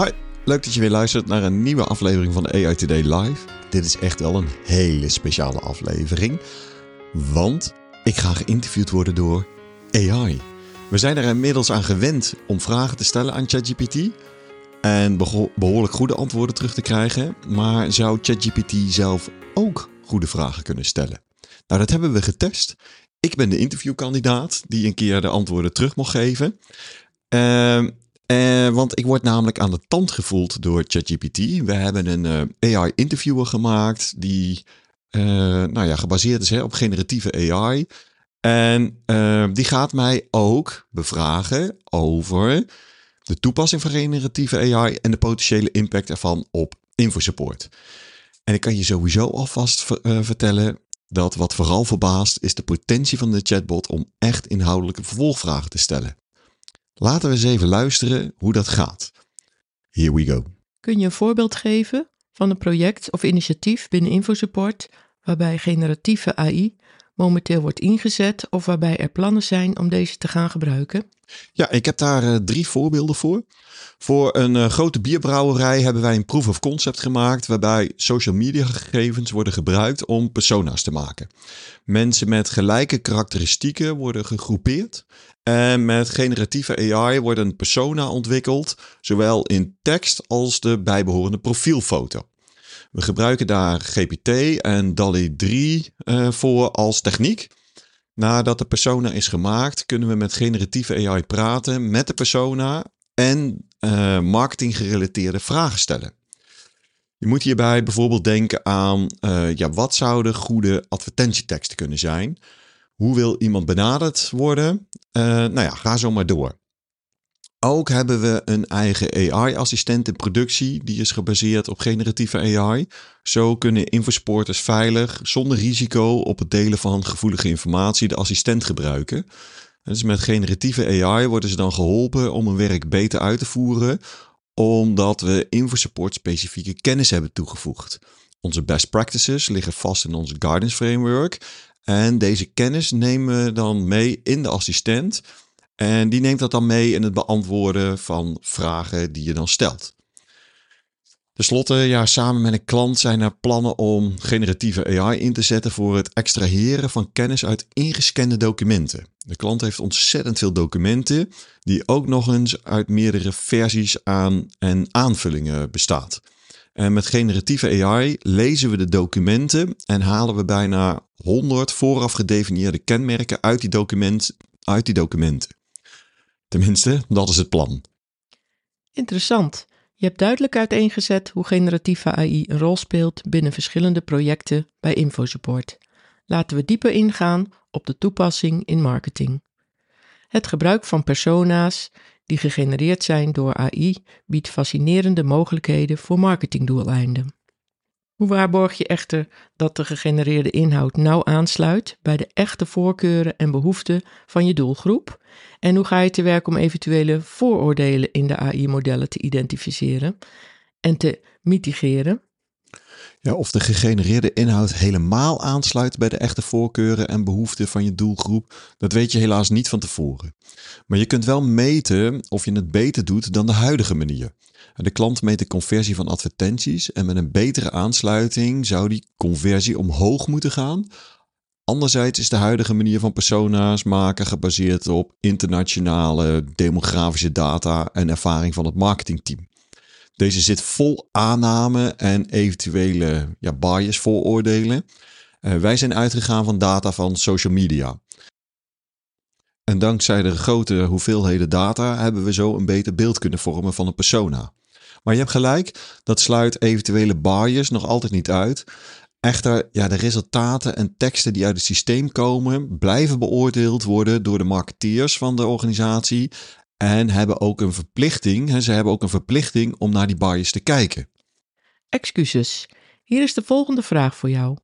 Hi, leuk dat je weer luistert naar een nieuwe aflevering van AI Today Live. Dit is echt wel een hele speciale aflevering, want ik ga geïnterviewd worden door AI. We zijn er inmiddels aan gewend om vragen te stellen aan ChatGPT en behoorlijk goede antwoorden terug te krijgen, maar zou ChatGPT zelf ook goede vragen kunnen stellen? Nou, dat hebben we getest. Ik ben de interviewkandidaat die een keer de antwoorden terug mocht geven. Uh, uh, want ik word namelijk aan de tand gevoeld door ChatGPT. We hebben een uh, AI-interviewer gemaakt die uh, nou ja, gebaseerd is hè, op generatieve AI. En die gaat mij ook bevragen over de toepassing van generatieve AI en de potentiële impact ervan op InfoSupport. En ik kan je sowieso alvast vertellen dat wat vooral verbaast is de potentie van de chatbot om echt inhoudelijke vervolgvragen te stellen. Laten we eens even luisteren hoe dat gaat. Here we go. Kun je een voorbeeld geven van een project of initiatief binnen InfoSupport waarbij generatieve AI momenteel wordt ingezet of waarbij er plannen zijn om deze te gaan gebruiken? Ja, ik heb daar uh, drie voorbeelden voor. Voor een uh, grote bierbrouwerij hebben wij een proof of concept gemaakt waarbij social media gegevens worden gebruikt om persona's te maken. Mensen met gelijke karakteristieken worden gegroepeerd en met generatieve AI wordt een persona ontwikkeld, zowel in tekst als de bijbehorende profielfoto. We gebruiken daar GPT en DALI 3 uh, voor als techniek. Nadat de persona is gemaakt, kunnen we met generatieve AI praten met de persona en uh, marketinggerelateerde vragen stellen. Je moet hierbij bijvoorbeeld denken aan uh, ja, wat zouden goede advertentieteksten kunnen zijn? Hoe wil iemand benaderd worden? Nou ja, ga zo maar door. Ook hebben we een eigen AI-assistent in productie. Die is gebaseerd op generatieve AI. Zo kunnen infosporters veilig, zonder risico op het delen van gevoelige informatie, de assistent gebruiken. Dus met generatieve AI worden ze dan geholpen om hun werk beter uit te voeren, omdat we InfoSupport specifieke kennis hebben toegevoegd. Onze best practices liggen vast in onze guidance framework. En deze kennis nemen we dan mee in de assistent. En die neemt dat dan mee in het beantwoorden van vragen die je dan stelt. Ten slotte, ja, samen met een klant zijn er plannen om generatieve AI in te zetten voor het extraheren van kennis uit ingescande documenten. De klant heeft ontzettend veel documenten, die ook nog eens uit meerdere versies aan en aanvullingen bestaat. En met generatieve AI lezen we de documenten en halen we bijna 100 vooraf gedefinieerde kenmerken uit die, document, uit die documenten. Tenminste, dat is het plan. Interessant. Je hebt duidelijk uiteengezet hoe generatieve AI een rol speelt binnen verschillende projecten bij InfoSupport. Laten we dieper ingaan op de toepassing in marketing. Het gebruik van persona's die gegenereerd zijn door AI biedt fascinerende mogelijkheden voor marketingdoeleinden. Hoe waarborg je echter dat de gegenereerde inhoud nauw aansluit bij de echte voorkeuren en behoeften van je doelgroep? En hoe ga je te werk om eventuele vooroordelen in de AI-modellen te identificeren en te mitigeren? Ja, of de gegenereerde inhoud helemaal aansluit bij de echte voorkeuren en behoeften van je doelgroep, dat weet je helaas niet van tevoren. Maar je kunt wel meten of je het beter doet dan de huidige manier. De klant meet de conversie van advertenties en met een betere aansluiting zou die conversie omhoog moeten gaan. Anderzijds is de huidige manier van persona's maken gebaseerd op internationale demografische data en ervaring van het marketingteam. Deze zit vol aanname en eventuele ja, bias vooroordelen. Uh, wij zijn uitgegaan van data van social media. En dankzij de grote hoeveelheden data hebben we zo een beter beeld kunnen vormen van een persona. Maar je hebt gelijk, dat sluit eventuele bias nog altijd niet uit. Echter, ja, de resultaten en teksten die uit het systeem komen, blijven beoordeeld worden door de marketeers van de organisatie. En hebben ook een verplichting, ze hebben ook een verplichting om naar die bias te kijken. Excuses. Hier is de volgende vraag voor jou.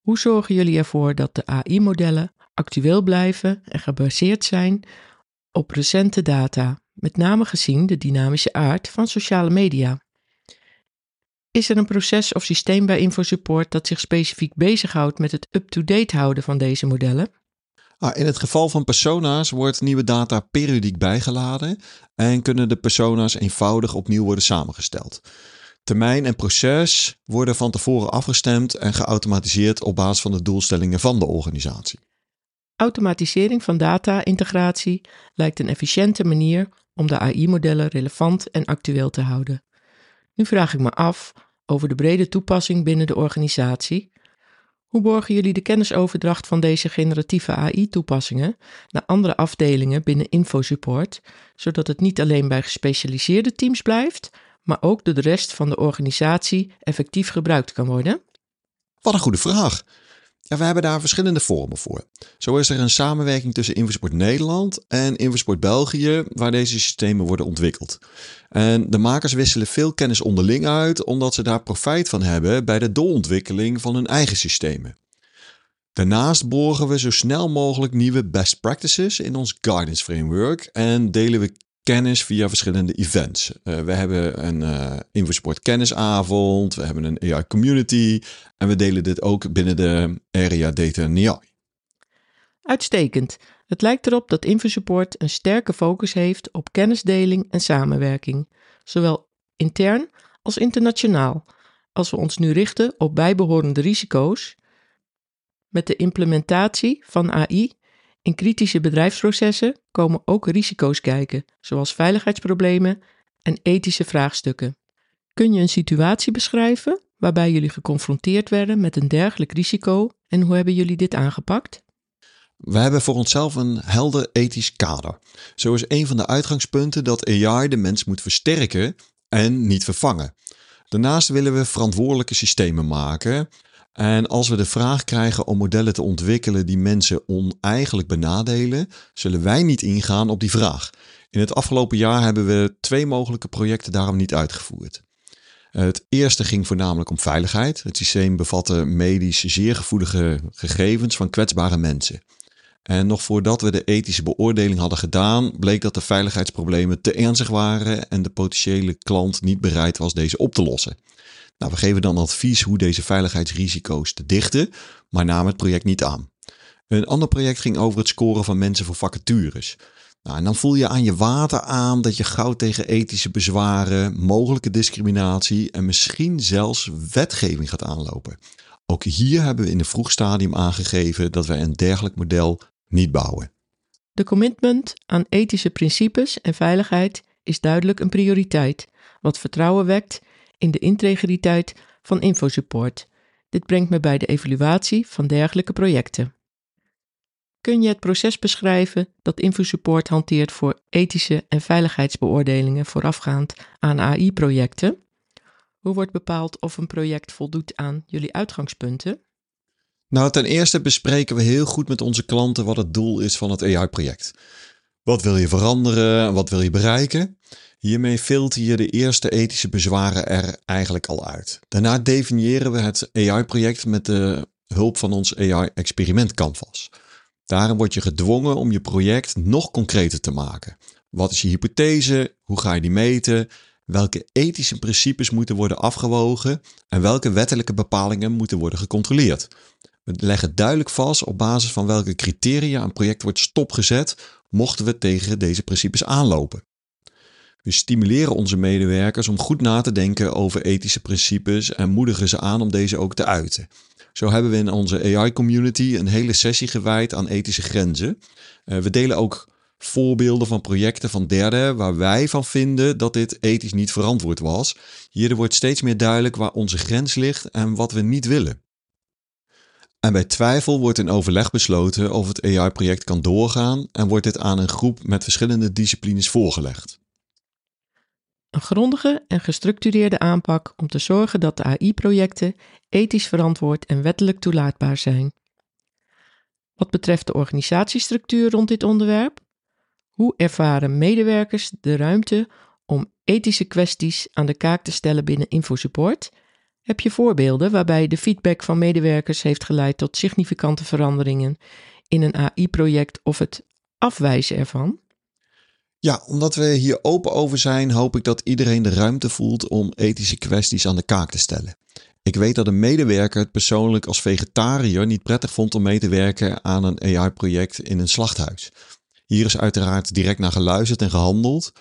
Hoe zorgen jullie ervoor dat de AI-modellen actueel blijven en gebaseerd zijn op recente data, met name gezien de dynamische aard van sociale media? Is er een proces of systeem bij InfoSupport dat zich specifiek bezighoudt met het up-to-date houden van deze modellen? Ah, in het geval van persona's wordt nieuwe data periodiek bijgeladen en kunnen de persona's eenvoudig opnieuw worden samengesteld. Termijn en proces worden van tevoren afgestemd en geautomatiseerd op basis van de doelstellingen van de organisatie. Automatisering van data-integratie lijkt een efficiënte manier om de AI-modellen relevant en actueel te houden. Nu vraag ik me af over de brede toepassing binnen de organisatie. Hoe borgen jullie de kennisoverdracht van deze generatieve AI-toepassingen naar andere afdelingen binnen InfoSupport, zodat het niet alleen bij gespecialiseerde teams blijft, maar ook door de rest van de organisatie effectief gebruikt kan worden? Wat een goede vraag. Ja, we hebben daar verschillende vormen voor. Zo is er een samenwerking tussen Infosport Nederland en Infosport België, waar deze systemen worden ontwikkeld. En de makers wisselen veel kennis onderling uit, omdat ze daar profijt van hebben bij de doorontwikkeling van hun eigen systemen. Daarnaast borgen we zo snel mogelijk nieuwe best practices in ons guidance framework en delen we kennis via verschillende events. Uh, we hebben een uh, kennisavond, we hebben een AI community en we delen dit ook binnen de area Data AI. Uitstekend. Het lijkt erop dat InfoSupport een sterke focus heeft op kennisdeling en samenwerking, zowel intern als internationaal. Als we ons nu richten op bijbehorende risico's, met de implementatie van AI in kritische bedrijfsprocessen komen ook risico's kijken, zoals veiligheidsproblemen en ethische vraagstukken. Kun je een situatie beschrijven waarbij jullie geconfronteerd werden met een dergelijk risico en hoe hebben jullie dit aangepakt? We hebben voor onszelf een helder ethisch kader. Zo is een van de uitgangspunten dat AI de mens moet versterken en niet vervangen. Daarnaast willen we verantwoordelijke systemen maken en als we de vraag krijgen om modellen te ontwikkelen die mensen oneigenlijk benadelen, zullen wij niet ingaan op die vraag. In het afgelopen jaar hebben we twee mogelijke projecten daarom niet uitgevoerd. Het eerste ging voornamelijk om veiligheid. Het systeem bevatte medisch zeer gevoelige gegevens van kwetsbare mensen. En nog voordat we de ethische beoordeling hadden gedaan, bleek dat de veiligheidsproblemen te ernstig waren en de potentiële klant niet bereid was deze op te lossen. Nou, we geven dan advies hoe deze veiligheidsrisico's te dichten, maar namen het project niet aan. Een ander project ging over het scoren van mensen voor vacatures. Nou, en dan voel je aan je water aan dat je gauw tegen ethische bezwaren, mogelijke discriminatie en misschien zelfs wetgeving gaat aanlopen. Ook hier hebben we in een vroeg stadium aangegeven dat wij een dergelijk model niet bouwen. De commitment aan ethische principes en veiligheid is duidelijk een prioriteit, wat vertrouwen wekt in de integriteit van InfoSupport. Dit brengt me bij de evaluatie van dergelijke projecten. Kun je het proces beschrijven dat InfoSupport hanteert voor ethische en veiligheidsbeoordelingen voorafgaand aan AI-projecten? Hoe wordt bepaald of een project voldoet aan jullie uitgangspunten? Nou, ten eerste bespreken we heel goed met onze klanten wat het doel is van het AI-project. Wat wil je veranderen? Wat wil je bereiken? Hiermee filter je de eerste ethische bezwaren er eigenlijk al uit. Daarna definiëren we het AI-project met de hulp van ons AI-experiment Canvas. Daarin word je gedwongen om je project nog concreter te maken. Wat is je hypothese? Hoe ga je die meten? Welke ethische principes moeten worden afgewogen en welke wettelijke bepalingen moeten worden gecontroleerd? We leggen duidelijk vast op basis van welke criteria een project wordt stopgezet, mochten we tegen deze principes aanlopen. We stimuleren onze medewerkers om goed na te denken over ethische principes en moedigen ze aan om deze ook te uiten. Zo hebben we in onze AI-community een hele sessie gewijd aan ethische grenzen. Uh, we delen ook voorbeelden van projecten van derden waar wij van vinden dat dit ethisch niet verantwoord was. Hierdoor wordt steeds meer duidelijk waar onze grens ligt en wat we niet willen. En bij twijfel wordt in overleg besloten of het AI-project kan doorgaan en wordt dit aan een groep met verschillende disciplines voorgelegd. Een grondige en gestructureerde aanpak om te zorgen dat de AI-projecten ethisch verantwoord en wettelijk toelaatbaar zijn. Wat betreft de organisatiestructuur rond dit onderwerp, hoe ervaren medewerkers de ruimte om ethische kwesties aan de kaak te stellen binnen InfoSupport? Heb je voorbeelden waarbij de feedback van medewerkers heeft geleid tot significante veranderingen in een AI-project of het afwijzen ervan? Ja, omdat we hier open over zijn, hoop ik dat iedereen de ruimte voelt om ethische kwesties aan de kaak te stellen. Ik weet dat een medewerker het persoonlijk als vegetariër niet prettig vond om mee te werken aan een AI-project in een slachthuis. Hier is uiteraard direct naar geluisterd en gehandeld.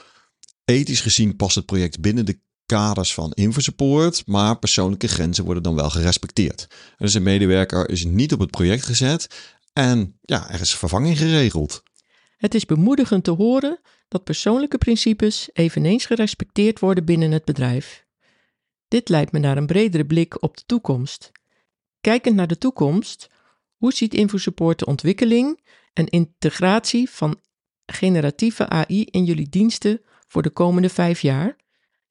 Ethisch gezien past het project binnen de kaders van InfoSupport, maar persoonlijke grenzen worden dan wel gerespecteerd. Dus een medewerker is niet op het project gezet en ja, er is vervanging geregeld. Het is bemoedigend te horen dat persoonlijke principes eveneens gerespecteerd worden binnen het bedrijf. Dit leidt me naar een bredere blik op de toekomst. Kijkend naar de toekomst, hoe ziet InfoSupport de ontwikkeling en integratie van generatieve AI in jullie diensten voor de komende vijf jaar?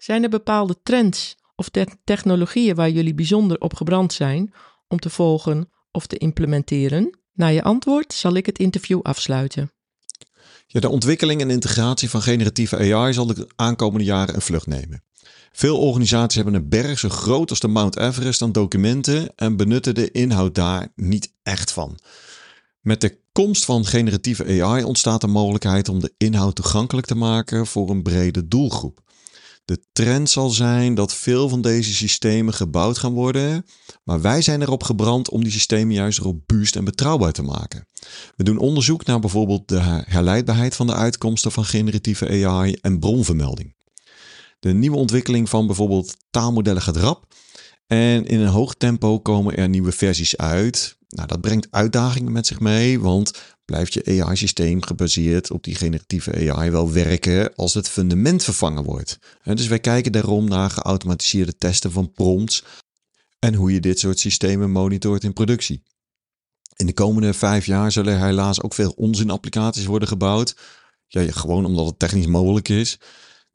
Zijn er bepaalde trends of technologieën waar jullie bijzonder op gebrand zijn om te volgen of te implementeren? Na je antwoord zal ik het interview afsluiten. Ja, de ontwikkeling en integratie van generatieve AI zal de aankomende jaren een vlucht nemen. Veel organisaties hebben een berg zo groot als de Mount Everest aan documenten en benutten de inhoud daar niet echt van. Met de komst van generatieve AI ontstaat de mogelijkheid om de inhoud toegankelijk te maken voor een brede doelgroep. De trend zal zijn dat veel van deze systemen gebouwd gaan worden, maar wij zijn erop gebrand om die systemen juist robuust en betrouwbaar te maken. We doen onderzoek naar bijvoorbeeld de herleidbaarheid van de uitkomsten van generatieve AI en bronvermelding. De nieuwe ontwikkeling van bijvoorbeeld taalmodellen gaat rap en in een hoog tempo komen er nieuwe versies uit. Nou, dat brengt uitdagingen met zich mee, want blijft je AI-systeem gebaseerd op die generatieve AI wel werken als het fundament vervangen wordt. Dus wij kijken daarom naar geautomatiseerde testen van prompts en hoe je dit soort systemen monitort in productie. In de komende vijf jaar zullen er helaas ook veel onzin-applicaties worden gebouwd. Ja, gewoon omdat het technisch mogelijk is.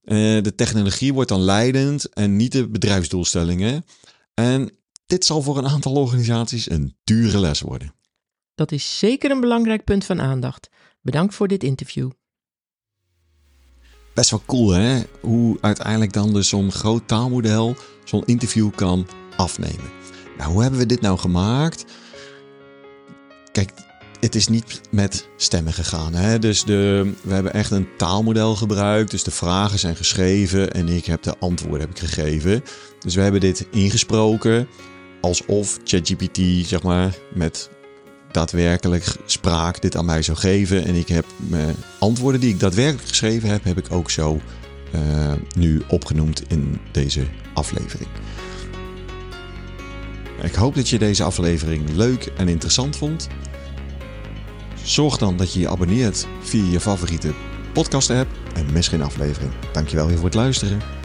Eh, de technologie wordt dan leidend en niet de bedrijfsdoelstellingen. En dit zal voor een aantal organisaties een dure les worden. Dat is zeker een belangrijk punt van aandacht. Bedankt voor dit interview. Best wel cool hè, hoe uiteindelijk dan dus zo'n groot taalmodel zo'n interview kan afnemen. Nou, hoe hebben we dit nou gemaakt? Kijk, het is niet met stemmen gegaan. Hè? Dus de, we hebben echt een taalmodel gebruikt. Dus de vragen zijn geschreven en ik heb de antwoorden heb ik gegeven. Dus we hebben dit ingesproken alsof ChatGPT, zeg maar, met daadwerkelijk spraak dit aan mij zou geven. En ik heb mijn antwoorden die ik daadwerkelijk geschreven heb, heb ik ook zo uh, nu opgenoemd in deze aflevering. Ik hoop dat je deze aflevering leuk en interessant vond. Zorg dan dat je je abonneert via je favoriete podcast app en mis geen aflevering. Dankjewel weer voor het luisteren.